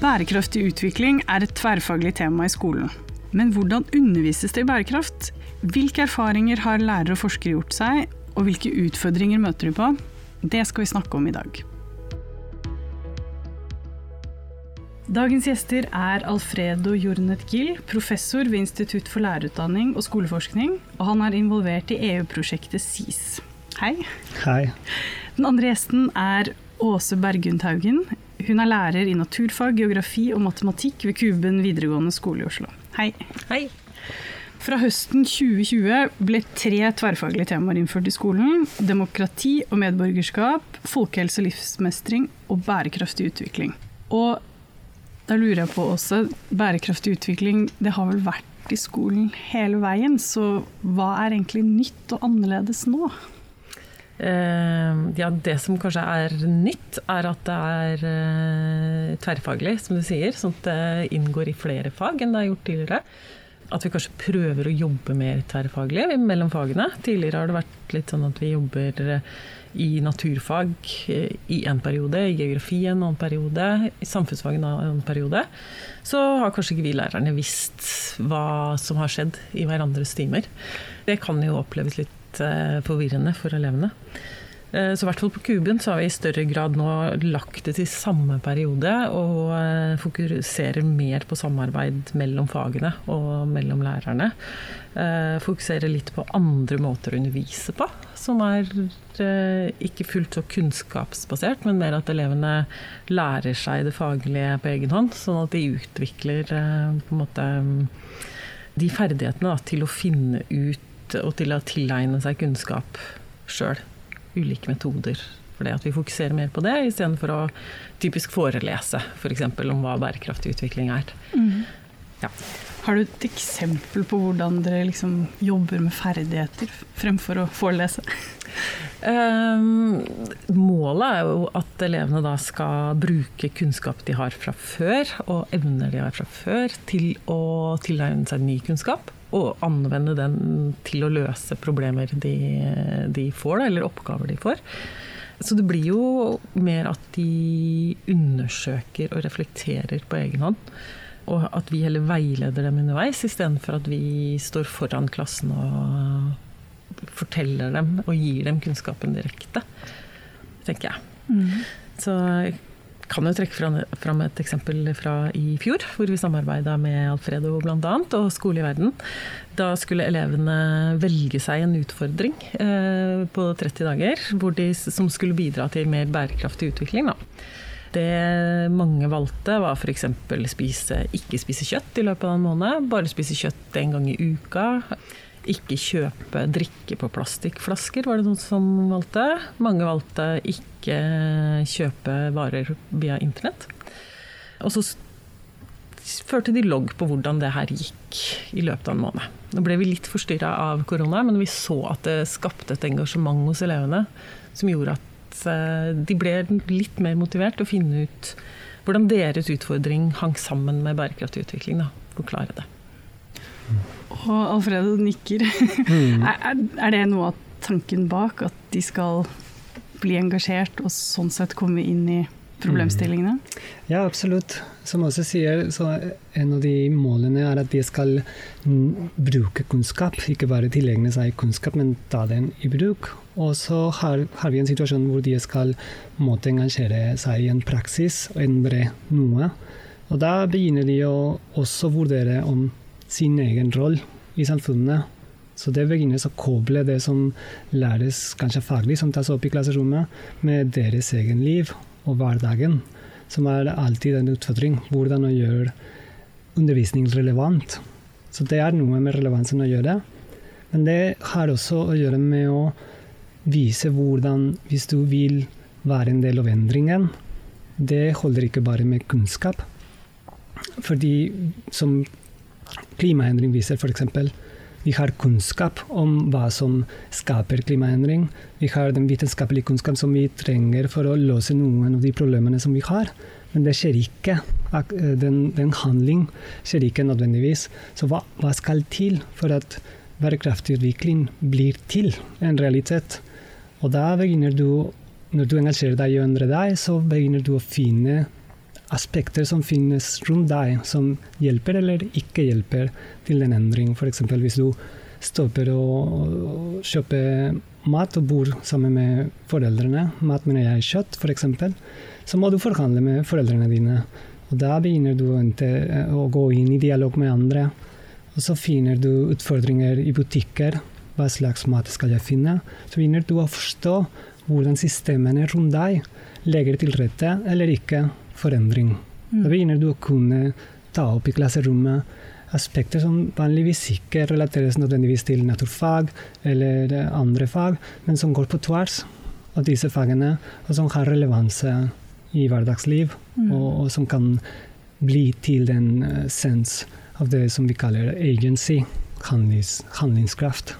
Bærekraftig utvikling er et tverrfaglig tema i skolen. Men hvordan undervises det i bærekraft? Hvilke erfaringer har lærere og forskere gjort seg, og hvilke utfordringer møter de på? Det skal vi snakke om i dag. Dagens gjester er Alfredo Jornet Gill, professor ved Institutt for lærerutdanning og skoleforskning, og han er involvert i EU-prosjektet SIS. Hei. Hei. Den andre gjesten er Åse Bergund Haugen. Hun er lærer i naturfag, geografi og matematikk ved Kuben videregående skole i Oslo. Hei. Hei. Fra høsten 2020 ble tre tverrfaglige temaer innført i skolen. Demokrati og medborgerskap, folkehelse og livsmestring og bærekraftig utvikling. Og da lurer jeg på også, bærekraftig utvikling, det har vel vært i skolen hele veien, så hva er egentlig nytt og annerledes nå? Uh, ja, det som kanskje er nytt, er at det er uh, tverrfaglig, som du sier. Sånn at det inngår i flere fag enn det har gjort tidligere. At vi kanskje prøver å jobbe mer tverrfaglig mellom fagene. Tidligere har det vært litt sånn at vi jobber uh, i naturfag i en periode, i geografi en annen periode, i samfunnsfag en annen periode, så har kanskje ikke vi lærerne visst hva som har skjedd i hverandres timer. Det kan jo oppleves litt eh, forvirrende for elevene. Eh, så i hvert fall på Kuben så har vi i større grad nå lagt det til samme periode, og eh, fokuserer mer på samarbeid mellom fagene og mellom lærerne. Fokuserer litt på andre måter å undervise på, som er ikke fullt så kunnskapsbasert, men mer at elevene lærer seg det faglige på egen hånd, sånn at de utvikler på en måte de ferdighetene da, til å finne ut og til å tilegne seg kunnskap sjøl ulike metoder for det. At vi fokuserer mer på det istedenfor å typisk forelese f.eks. For om hva bærekraftig utvikling er. Mm. Ja. Har du et eksempel på hvordan dere liksom jobber med ferdigheter fremfor å forelese? Um, målet er jo at elevene da skal bruke kunnskap de har fra før, og evner de har fra før, til å tilegne seg ny kunnskap og anvende den til å løse problemer de, de får, eller oppgaver de får. Så det blir jo mer at de undersøker og reflekterer på egen hånd. Og at vi heller veileder dem underveis, istedenfor at vi står foran klassen og forteller dem og gir dem kunnskapen direkte, tenker jeg. Mm. Så kan jo trekke fram et eksempel fra i fjor, hvor vi samarbeida med Alfredo bl.a. og Skole i verden. Da skulle elevene velge seg en utfordring eh, på 30 dager de, som skulle bidra til mer bærekraftig utvikling. Da. Det mange valgte var f.eks. Spise, ikke spise kjøtt i løpet av en måned, bare spise kjøtt en gang i uka. Ikke kjøpe drikke på plastikkflasker, var det noen som valgte. Mange valgte ikke kjøpe varer via internett. Og så førte de logg på hvordan det her gikk i løpet av en måned. Nå ble vi litt forstyrra av korona, men vi så at det skapte et engasjement hos elevene som gjorde at eh, de ble litt mer motivert til å finne ut hvordan deres utfordring hang sammen med bærekraftig utvikling. Da. Forklare det. Og Alfredo nikker. Mm. er, er, det noe av tanken bak, at de skal bli engasjert og sånn sett komme inn i problemstillingene? Mm. Ja, absolutt. Som også sier, så en av de målene er at de skal bruke kunnskap. Ikke bare tilegne seg kunnskap, men ta den i bruk. Og så har, har, vi en situasjon hvor de skal måtte engasjere seg i en praksis og endre noe. Og da begynner de å også vurdere om sin egen rolle i samfunnet. Så det begynner å koble det som læres kanskje faglig, som tas opp i klasserommet, med deres egen liv og hverdagen, som er alltid en utfordring. Hvordan å gjøre undervisning relevant. Så det er noe med relevansen å gjøre. Men det har også å gjøre med å vise hvordan, hvis du vil være en del av endringen, det holder ikke bare med kunnskap. Fordi som klimaendring viser f.eks. Vi har kunnskap om hva som skaper klimaendring. Vi har den vitenskapelige kunnskap som vi trenger for å løse noen av de problemene som vi har. Men det skjer ikke. Den, den handling skjer ikke nødvendigvis. Så hva, hva, skal til for at bærekraftig utvikling blir til en realitet? Og da begynner du, når du engasjerer deg i å endre deg, så begynner du å finne aspekter som finnes rundt deg, som hjelper eller ikke hjelper til en endring. F.eks. hvis du stopper å kjøpe mat og bor sammen med foreldrene, mat mener jeg kjøtt f.eks., så må du forhandle med foreldrene dine. Og da begynner du å gå inn i dialog med andre. Og så finner du utfordringer i butikker. Hva slags mat skal jeg finne? Så begynner du å forstå hvordan systemene rundt deg legger til rette eller ikke for endring. Da mm. begynner du å kunne ta opp i klasserommet aspekter som vanligvis ikke relateres nødvendigvis til naturfag eller andre fag, men som går på tvers av disse fagene, og som har relevanse i hverdagsliv, mm. og, og, som kan bli til den uh, sens av det som vi kaller agency, handlings, handlingskraft.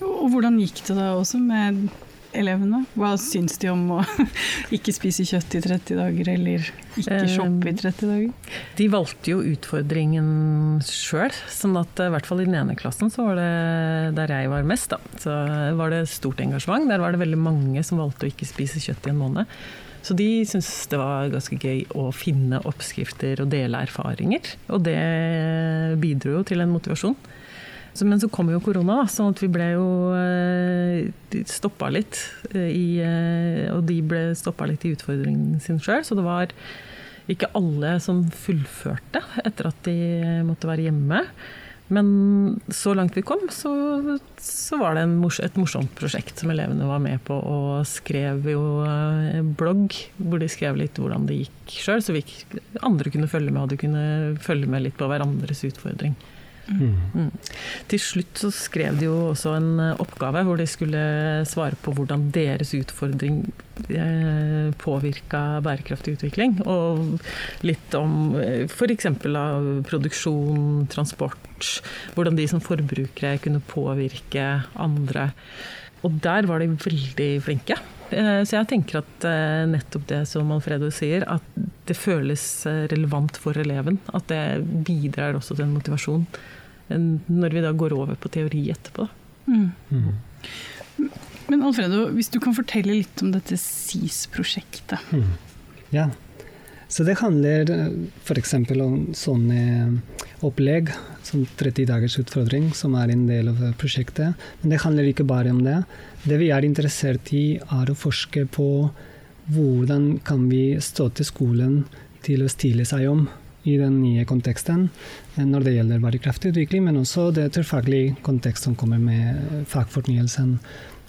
Og hvordan gikk det da også med elevene? Hva syns de om å ikke spise kjøtt i 30 dager, eller ikke eh, shoppe i 30 dager? De valgte jo utfordringen sjøl, sånn at i hvert fall i den ene klassen, så var det der jeg var mest, da, så var det stort engasjement. Der var det veldig mange som valgte å ikke spise kjøtt i en måned. Så de syntes det var ganske gøy å finne oppskrifter og dele erfaringer. Og det bidro jo til en motivasjon. Så, men så kom jo korona, sånn at vi ble jo eh, stoppa litt. Eh, I, eh, og de ble stoppa litt i utfordringen sin sjøl. Så det var ikke alle som fullførte etter at de måtte være hjemme. Men så langt vi kom, så, så var det mors et morsomt prosjekt som elevene var med på, og skrev jo blogg hvor de skrev litt hvordan det gikk sjøl, så vi andre kunne følge med, og de kunne følge med litt på hverandres utfordring. Mm. Til slutt så skrev de jo også en eh, oppgave hvor de skulle svare på hvordan deres utfordring eh, påvirka bærekraftig utvikling. Og litt om eh, f.eks. produksjon, transport. Hvordan de som forbrukere kunne påvirke andre. Og der var de veldig flinke. Så jeg tenker at nettopp det som Alfredo sier, at det føles relevant for eleven. At det bidrar også til en motivasjon når vi da går over på teori etterpå. Mm. Mm. Men Alfredo, hvis du kan fortelle litt om dette SIS-prosjektet? Mm. Ja, så det handler eh, f.eks. om sånne opplegg, som 30 dagers utfordring, som er en del av prosjektet. Men det handler ikke bare om det. Det vi er interessert i, er å forske på hvordan kan vi til skolen til å stille seg om i den nye konteksten eh, når det gjelder bærekraftig utvikling, men også det tverrfaglige kontekst som kommer med fagfornyelsen.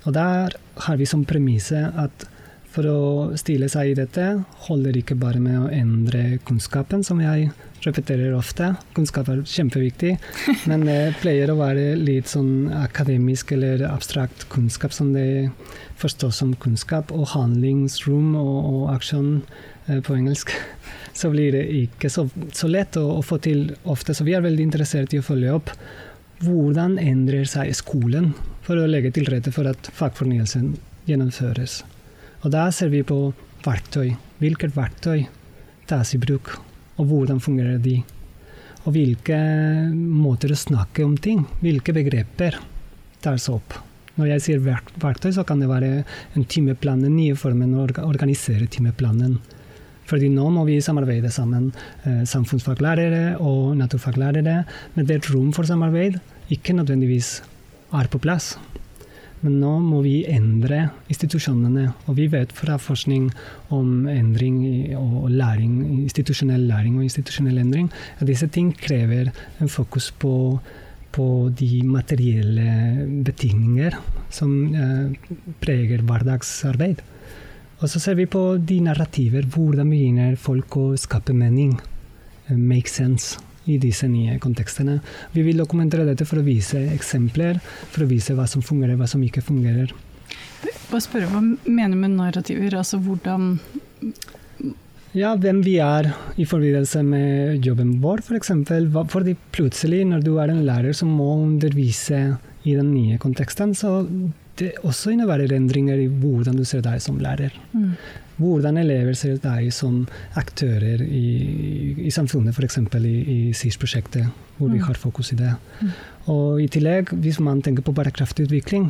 Og der har vi som premisse at for å stille seg i dette, holder ikke bare med å endre kunnskapen, som jeg repeterer ofte. Kunnskap er kjempeviktig, men det pleier å være litt sånn akademisk eller abstrakt kunnskap som det forstås som kunnskap, og handlingsrom og, og action eh, på engelsk så blir det ikke så, så lett å, å, få til ofte. Så vi er veldig interessert i å følge opp hvordan endrer seg skolen for å legge til rette for at fagfornyelsen gjennomføres. Og da ser vi på verktøy. Hvilket verktøy tas i bruk, og hvordan fungerer de? Og hvilke måter å snakke om ting, hvilke begreper tas opp. Når jeg sier verktøy, så kan det være en timeplan, den nye formen å organisere timeplanen. Fordi nå må vi samarbeide sammen, eh, samfunnsfaglærere og naturfaglærere. Men det er et rom for samarbeid ikke nødvendigvis er på plass. Men nå må vi endre institusjonene. Og vi vet fra forskning om endring og læring, institusjonell læring og institusjonell endring, at disse ting krever en fokus på, på de materielle betingelser som eh, preger hverdagsarbeid. Og så ser vi på de narrativer. Hvordan begynner folk å skape mening? Eh, make sense i disse nye kontekstene. Vi vil dokumentere dette for å vise eksempler, for å vise hva som fungerer, hva som ikke fungerer. Bare spørre, Hva mener du med narrativer? Altså hvordan ja, hvem vi er i forbindelse med jobben vår, f.eks. For eksempel. Fordi plutselig, når du er en lærer som må undervise i den nye konteksten, så det også innebærer endringer i hvordan du ser deg som lærer. Mm. Hvordan elever ser deg som aktører i, i samfunnet, f.eks. i, i SIS-prosjektet, hvor mm. vi har fokus i det. Mm. Og i tillegg, hvis man tenker på bærekraftig utvikling,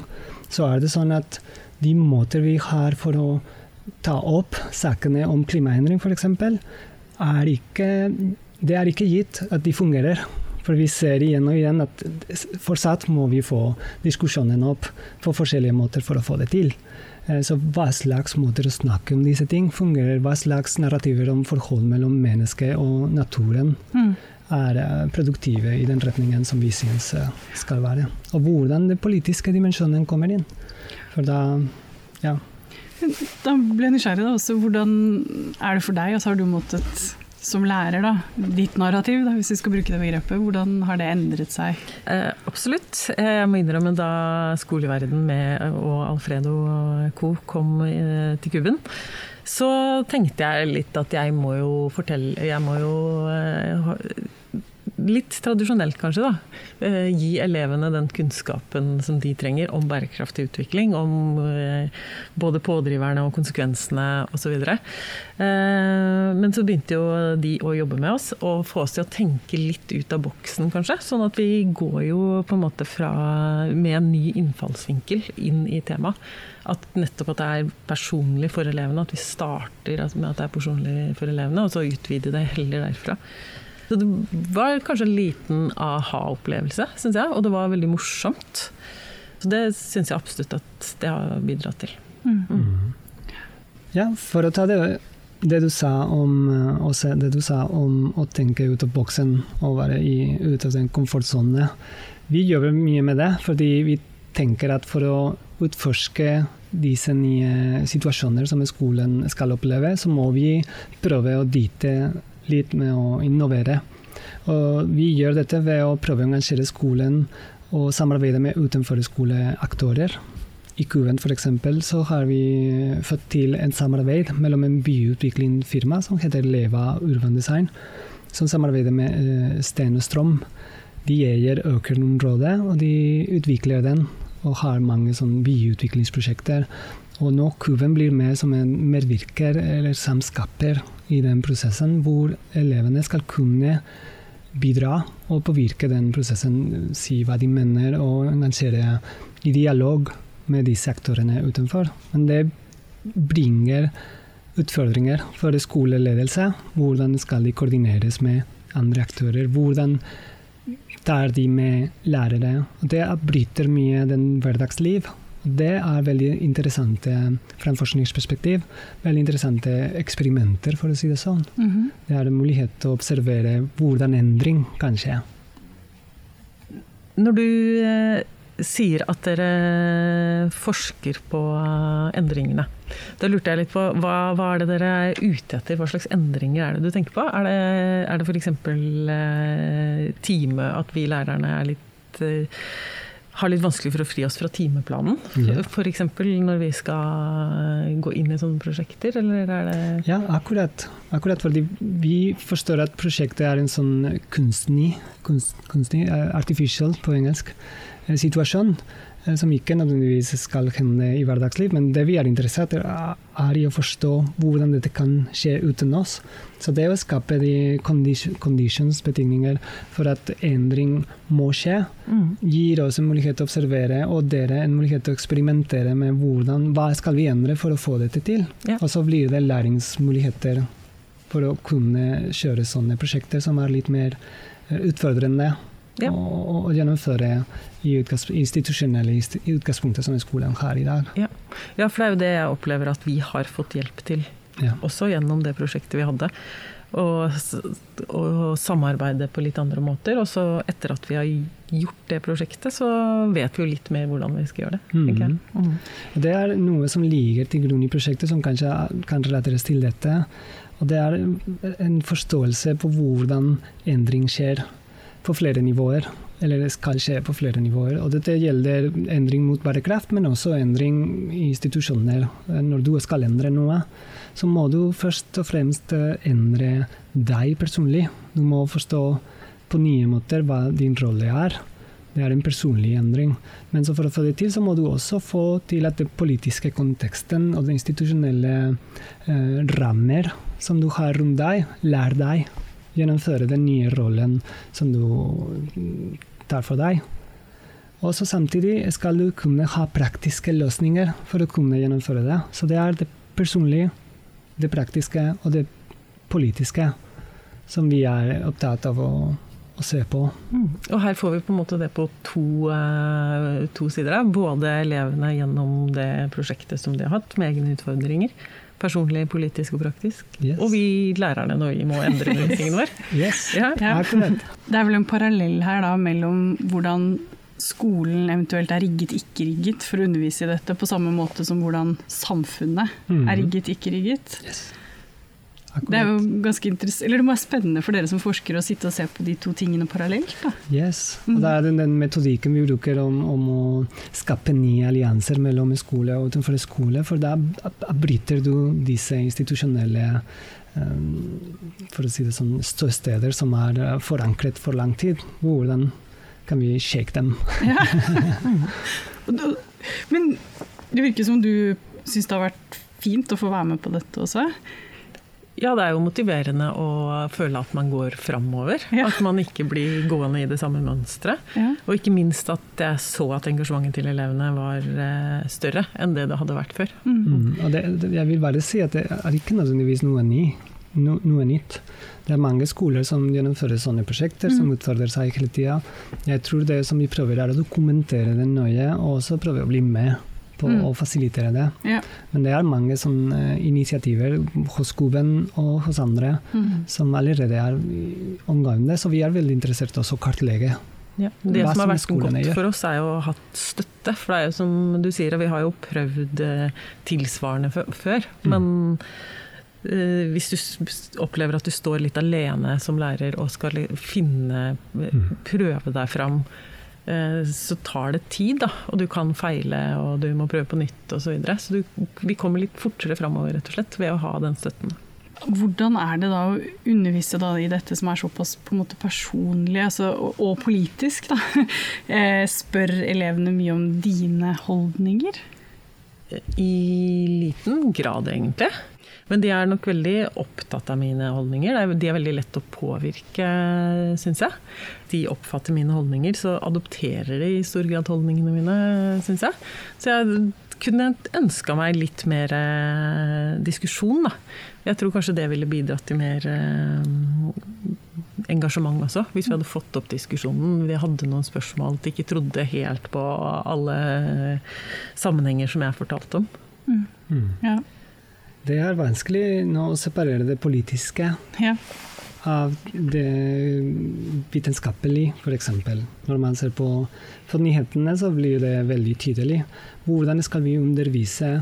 så er det sånn at de måter vi har for å ta opp sakene om klimaendring, f.eks., er ikke det er ikke gitt at de fungerer. For vi ser igjen og igjen at fortsatt må vi få diskusjonen opp på forskjellige måter for å få det til. Eh, så hva slags måter å snakke om disse ting fungerer, hva slags narrativer om forhold mellom mennesket og naturen mm. er eh, produktive i den retningen som vi syns eh, skal være. Og hvordan den politiske dimensjonen kommer inn. For da, ja. Da ble jeg nysgjerrig da også. Hvordan er det for deg? Altså, har du måttet som lærer, da, ditt narrativ, da, hvis vi skal bruke det begrepet, hvordan har det endret seg? Eh, absolutt. Jeg må innrømme da skoleverden med, og Alfredo co. kom eh, til Kuben, så tenkte jeg litt at jeg må jo fortelle Jeg må jo eh, litt tradisjonelt kanskje, da. Eh, gi elevene den kunnskapen som de trenger om bærekraftig utvikling. Om eh, både pådriverne og konsekvensene osv. Eh, men så begynte jo de å jobbe med oss og få oss til å tenke litt ut av boksen, kanskje. Sånn at vi går jo på en måte fra med en ny innfallsvinkel inn i temaet. At nettopp at det er personlig for elevene. At vi starter med at det er personlig for elevene, og så utvider det heller derfra. Så det var kanskje en liten aha-opplevelse, syns jeg, og det var veldig morsomt. Så det syns jeg absolutt at det har bidratt til. Mm. Mm. Ja, for å ta det, det, du sa om, også det du sa om å tenke ut av boksen og være i, ut av den komfortsonen. Vi jobber mye med det, fordi vi tenker at for å utforske disse nye situasjoner som skolen skal oppleve, så må vi prøve å dytte litt med å innovere. Og vi gjør dette ved å prøve å engasjere skolen og samarbeide med utenforskoleaktører. I Kuven f.eks. så har vi fått til en samarbeid mellom en byutviklingsfirma som heter Leva Urban Design, som samarbeider med uh, Sten og Strøm. De eier Økernområdet, og de utvikler den og har mange byutviklingsprosjekter. Og nå Kuven blir med som en medvirker eller samskaper i den prosessen, hvor elevene skal kunne bidra og påvirke den prosessen, si hva de mener, og engasjere i dialog med disse aktørene utenfor. Men det bringer utfordringer for skoleledelse. Hvordan skal de koordineres med andre aktører? Hvordan tar de med lærere? Det bryter mye den hverdagsliv det er veldig interessante fra en forskningsperspektiv. Veldig interessante eksperimenter, for å si det sånn. Mm -hmm. Det er en mulighet til å observere hvordan endring kan skje. Når du eh, sier at dere forsker på endringene, da lurte jeg litt på hva, hva, er det dere er ute etter? Hva slags endringer er det du tenker på? Er det, er det f.eks. Eh, time, at vi lærerne er litt eh, har litt vanskelig for å fri oss fra timeplanen. Ja. F.eks. når vi skal gå inn i sånne prosjekter, eller er det Ja, akkurat. akkurat fordi vi forstår at prosjektet er en sånn kunstig, kunst, kunstig eh, artificial på engelsk, eh, situasjon. Eh, som ikke nødvendigvis skal hende i hverdagsliv, men det vi er interessert i, er i å forstå hvordan dette kan skje uten oss. Så det å skape de conditions, betingninger for at endring må skje, mm. gir oss en mulighet til å observere, og dere en mulighet til å eksperimentere med hvordan, hva skal vi endre for å få dette til. Ja. Og så blir det læringsmuligheter for å kunne kjøre sånne prosjekter som er litt mer eh, utfordrende ja. og, og, gjennomføre i institusjonelle utgangspunktet som skolen har i dag. Ja. ja. for det er jo det jeg opplever at vi har fått hjelp til, ja. også gjennom det prosjektet vi hadde. Og, og, samarbeide på litt andre måter. Og så etter at vi har gjort det prosjektet, så vet vi jo litt mer hvordan vi skal gjøre det. Mm. Mm. Det er noe som ligger til grunn i prosjektet, som kanskje kan relateres til dette. Og det er en forståelse på hvordan endring skjer på flere nivåer. Eller det skal skje på flere nivåer. Og dette gjelder endring mot bærekraft, men også endring i institusjoner. Når du skal endre noe, så må du først og fremst eh, endre deg personlig. Du må forstå på nye måter hva din rolle er. Det er en personlig endring. Men for å få det til, så må du også få til at den politiske konteksten og den institusjonelle eh, rammer som du har rundt deg, lærer deg gjennomføre den nye rollen som du tar for deg. Og samtidig skal du kunne ha praktiske løsninger for å kunne gjennomføre det. Så det er det personlige, det praktiske og det politiske som vi er opptatt av å, å se på. Mm. Og her får vi på en måte det på to, uh, to sider. Både elevene gjennom det prosjektet som de har hatt, med egne utfordringer. Personlig, politisk og praktisk. Yes. Og vi lærerne når vi må endre undervisningen vår. Yes, Ja. Ja. Det er vel en parallell her da mellom hvordan skolen eventuelt er rigget, ikke rigget for å undervise i dette, på samme måte som hvordan samfunnet Mhm. er rigget, ikke rigget. Yes. Det er jo ganske interessant, eller det må være spennende for dere som forskere å sitte og se på de to tingene parallelt. Da. Yes. Mm. Og det er den, den metodikken vi bruker om, om å skape nye allianser mellom skole og utenfor skole, for da bryter du disse institusjonelle um, for å si det sånn, ståsteder som er uh, forankret for lang tid. Hvordan kan vi shake dem? ja. Men det virker som du syns det har vært fint å få være med på dette også. Ja, det er jo motiverende å føle at man går framover. Ja. At man ikke blir gående i det samme mønsteret. Ja. Og ikke minst at jeg så at engasjementet til elevene var eh, større enn det det hadde vært før. Mm. Mm. Det, det, jeg vil bare si at det er ikke nødvendigvis noe, ny, no, noe nytt. Det er mange skoler som gjennomfører sånne prosjekter, som Mm. utfordrer seg hele tida. Jeg tror det som vi prøver er å dokumentere det nøye, og også prøve å bli med på Mm. å fasilitere det. Ja. Men det er mange sånne initiativer hos Skoven og hos andre Mm. som allerede er omgående, så vi er veldig interessert også å kartlegge. Det som har vært godt gjør. for oss, er jo å ha hatt støtte. For det er jo som du sier, vi har jo prøvd eh, tilsvarende før. Mm. Men eh, hvis du opplever at du står litt alene som lærer og skal finne Mm. Prøve deg fram, eh, så tar det tid, da. Og du kan feile, og du må prøve på nytt osv. Så, videre. så du, vi kommer litt fortere framover, rett og slett, ved å ha den støtten. Hvordan er det da å undervise da i dette som er såpass på en måte personlig altså, og, og politisk? Da? Eh, Spør elevene mye om dine holdninger? I liten grad, egentlig. Men de er nok veldig opptatt av mine holdninger. Er- De er veldig lett å påvirke, syns jeg. De oppfatter mine holdninger, så adopterer de i stor grad holdningene mine, syns jeg. Så jeg kunne ønska meg litt mer eh, diskusjon, da. Jeg tror kanskje det ville bidratt til mer eh, engasjement også, hvis vi hadde fått opp diskusjonen. Vi hadde noen spørsmål at de ikke trodde helt på alle sammenhenger som jeg fortalte om. Mm. Ja. Det er vanskelig nå å separere det politiske ja. av det vitenskapelige, f.eks. Når man ser på, på nyhetene, så blir det veldig tydelig. Hvordan skal vi undervise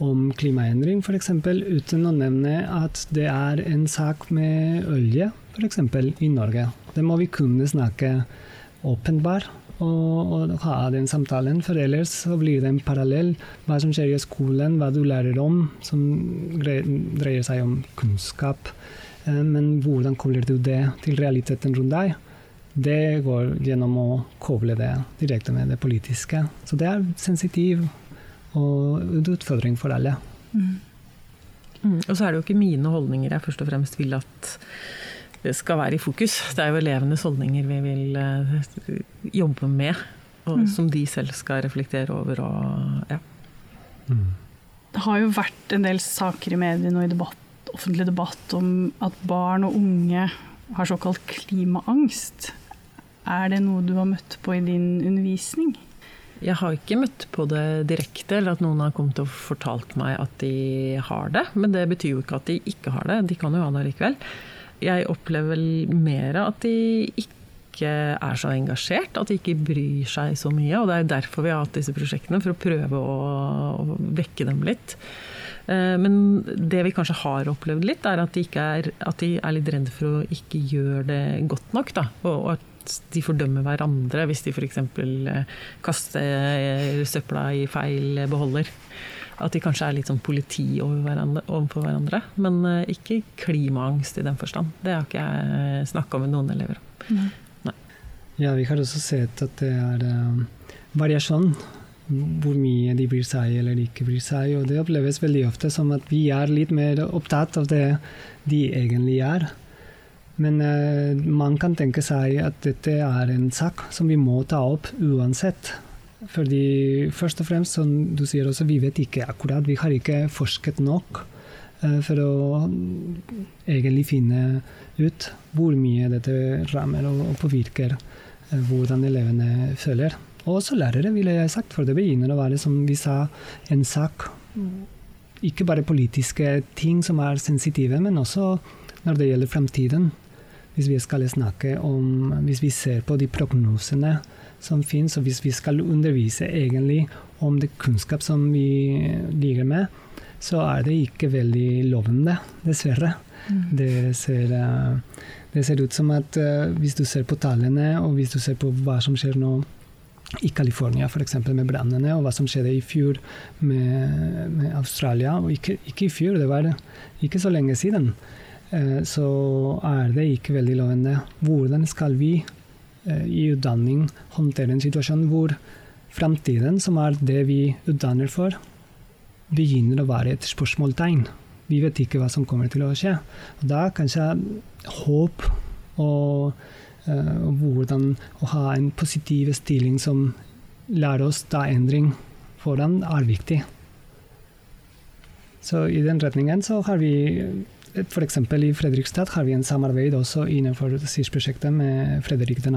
om klimaendring, f.eks., uten å nevne at det er en sak med olje, f.eks. i Norge. Det må vi kunne snakke åpenbart og, og ha den samtalen, for ellers så blir det en parallell. Hva som skjer i skolen, hva du lærer om, som dreier seg om kunnskap. Eh, Men hvordan kobler du det til realiteten rundt deg? Det går gjennom å koble det direkte med det politiske. Så det er sensitiv og en utfordring for alle. Mm. Mm. Og så er det jo ikke mine holdninger jeg først og fremst vil at skal være i fokus. Det er jo elevenes holdninger vi vil eh, jobbe med, og Mm. som de selv skal reflektere over. Og, ja. Det har jo vært en del saker i mediene og i debatt, offentlig debatt om at barn og unge har såkalt klimaangst. Er det noe du har møtt på i din undervisning? Jeg har ikke møtt på det direkte, eller at noen har kommet og fortalt meg at de har det. Men det betyr jo ikke at de ikke har det. De kan jo ha det likevel. Jeg opplever vel mer at de ikke er så engasjert, at de ikke bryr seg så mye. Og det er derfor vi har hatt disse prosjektene, for å prøve å, å vekke dem litt. Eh, Men det vi kanskje har opplevd litt, er at de, er, at de er litt redde for å ikke gjøre det godt nok. Da. Og, at de fordømmer hverandre hvis de f.eks. kaster søpla i feil beholder. At de kanskje er litt sånn politi over hverandre, overfor hverandre. Men uh, ikke klimaangst i den forstand. Det har ikke jeg snakka med noen elever om. Ja, vi har også sett at det er uh, variasjon. Hvor mye de bryr seg eller ikke bryr seg. Og det oppleves veldig ofte som at vi er litt mer opptatt av det de egentlig er. Men uh, man kan tenke seg at dette er en sak som vi må ta opp uansett. Fordi først og fremst, som du sier også, vi vet ikke akkurat. Vi har ikke forsket nok uh, for å egentlig finne ut hvor mye dette rammer og, påvirker uh, hvordan elevene føler. Og også lærere, ville jeg sagt, for det begynner å være, som vi sa, en sak. Ikke bare politiske ting som er sensitive, men også når det gjelder fremtiden hvis vi skal snakke om Hvis vi ser på de prognosene som finnes, og hvis vi skal undervise egentlig om det kunnskap som vi ligger med, så er det ikke veldig lovende, dessverre. Mm. Det, ser, eh, det, ser, ut som at uh, hvis du ser på tallene, og hvis du ser på hva som skjer nå i California f.eks. med brannene, og hva som skjedde i fjor med, med Australia, og ikke, ikke, i fjor, det var ikke så lenge siden. Eh, så er det ikke veldig lovende. Hvordan skal vi eh, i utdanning håndtere en situasjon hvor framtiden, som er det vi utdanner for, begynner å være et spørsmålstegn? Vi vet ikke hva som kommer til å skje. Og da kanskje håp og, uh, og hvordan å ha en positiv stilling som lærer oss ta endring foran, er viktig. Så i den retningen så har vi F.eks. i Fredrikstad har vi en samarbeid også innenfor SIS-prosjektet med Fredrik 2.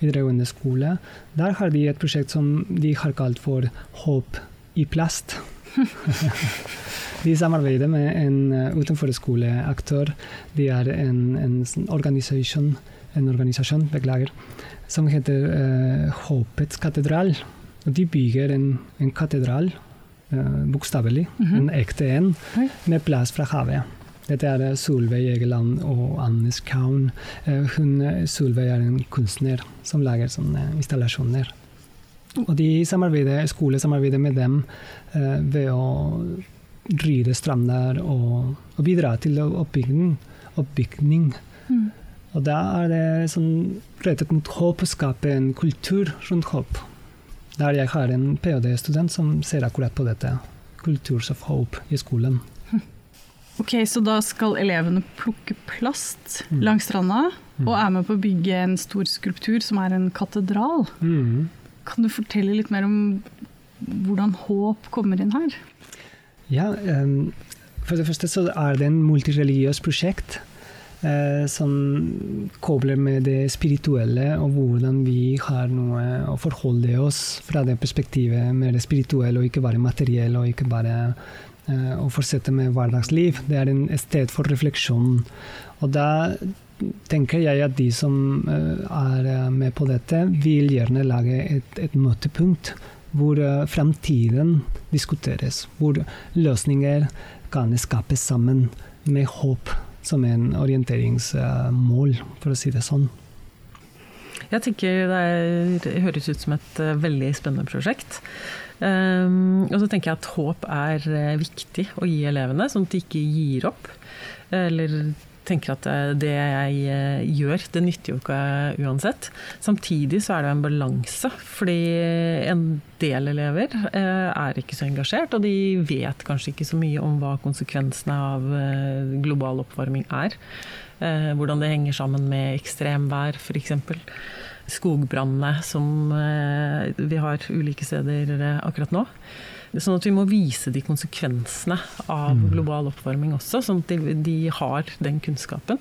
videregående skole. Der har de et prosjekt som de har kalt for Håp i plast. de samarbeider med en uh, utenforskoleaktør. De er en, en organisasjon, en organisasjon beklager, som heter uh, Håpets katedral. Og de bygger en, en katedral, uh, bokstavelig, mm -hmm. en ekte en, med plass fra havet. Dette er eh, Solveig Egeland og Annes Kaun. Eh, hun, eh, Solveig er en kunstner som lager sånne installasjoner. Og de samarbeider, skole samarbeider med dem eh, ved å rydde strander og, og, bidra til oppbygging. oppbygging. Mm. Og da er det sånn rettet mot håp å skape en kultur rundt håp. Der jeg har en ph.d.-student som ser akkurat på dette. Cultures of Hope i skolen. Ok, Så da skal elevene plukke plast mm. langs stranda, mm. og er med på å bygge en stor skulptur som er en katedral. Mm. Kan du fortelle litt mer om hvordan håp kommer inn her? Ja, um, for det første så er det en multireligiøs prosjekt. Uh, som kobler med det spirituelle, og hvordan vi har noe å forholde oss fra det perspektivet med det spirituelle, og ikke bare materielle, og ikke bare Eh, og fortsette med hverdagsliv. Det er et sted for refleksjon. Og da tenker jeg at de som eh, er eh, med på dette, vil gjerne lage et, et møtepunkt hvor fremtiden diskuteres. Hvor løsninger kan skapes sammen med håp som en orienteringsmål, for å si det sånn. Jeg tenker det, er, det høres ut som et veldig spennende prosjekt. Um, og så tenker jeg at håp er uh, viktig å gi elevene, sånn at de ikke gir opp. Eller tenker at uh, det jeg uh, gjør, det nytter jo ikke uansett. Samtidig så er det en balanse, fordi en del elever er ikke så engasjert, og de vet kanskje ikke så mye om hva konsekvensene av global oppvarming er. Hvordan det henger sammen med ekstremvær, f.eks skogbrannene som eh, vi har ulike steder eh, akkurat nå. Sånn at vi må vise de konsekvensene av mm. global oppvarming også, sånn at de, de, har den kunnskapen.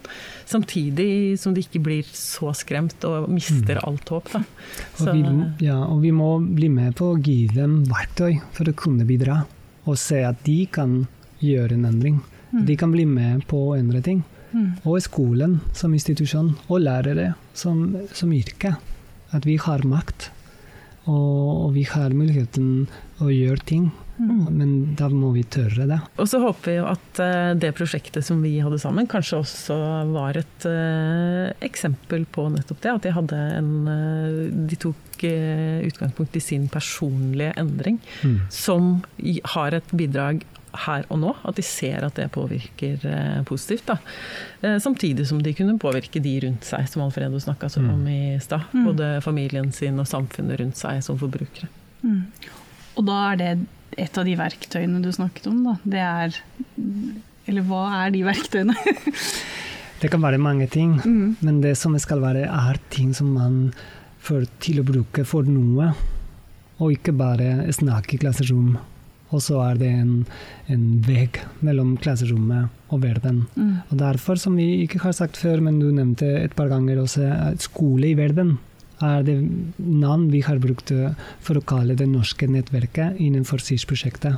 Samtidig som de ikke blir så skremt og mister mm. alt håp. Og vi, ja, og vi må bli med på å gi dem verktøy for å kunne bidra, og se at de kan gjøre en endring. Mm. De kan bli med på å endre ting. Mm. Og skolen som institusjon, og lærere som, som yrke. At vi har makt, og, og vi har muligheten å gjøre ting. Mm. Men da må vi tørre det. Og så håper vi jo at uh, det prosjektet som vi hadde sammen, kanskje også var et uh, eksempel på nettopp det. At de, hadde en, uh, de tok utgangspunkt i sin personlige endring, mm. som har et bidrag her og nå. At de ser at det påvirker eh, positivt. Da. Eh, samtidig som de kunne påvirke de rundt seg, som Alfredo snakka mm. om i stad. Mm. Både familien sin og samfunnet rundt seg som forbrukere. Mm. Og da er det et av de verktøyene du snakket om, da. Det er Eller hva er de verktøyene? det kan være mange ting, mm. men det som skal være, er ting som man får til å bruke for noe. og ikke bare snakke i klasserom. Og så er det en, en vegg mellom klasserommet og verden. Mm. Og derfor, som vi ikke har sagt før, men du nevnte et par ganger også, at skole i verden er det navn vi har brukt eh, for å kalle det norske nettverket innenfor SIS-prosjektet.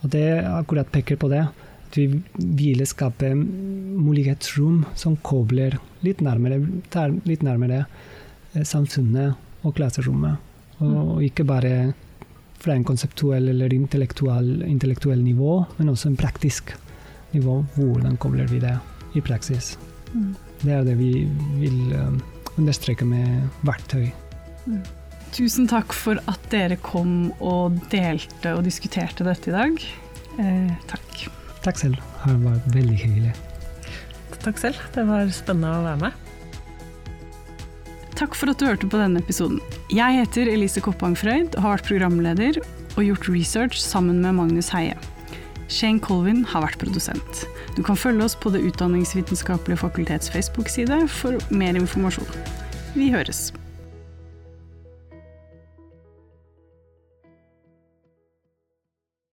Og det akkurat peker på det. At vi ville skape mulighetsrom som kobler litt nærmere, litt nærmere eh, samfunnet og klasserommet. Og ikke bare fra en konseptuell eller intellektuell, intellektuell nivå, men også en praktisk nivå. Hvordan kobler vi det i praksis? Mm. Det er det vi vil um, understreke med verktøy. Tusen takk for at dere kom og delte og diskuterte dette i dag. Eh, takk. Takk selv. Det var veldig hyggelig. Takk selv. Det var spennende å være med. Takk for at du hørte på denne episoden. Jeg heter Elise Koppang Frøyd og har vært programleder og gjort research sammen med Magnus Heie. Shane Colvin har vært produsent. Du kan følge oss på Det utdanningsvitenskapelige fakultets Facebook-side for mer informasjon. Vi høres.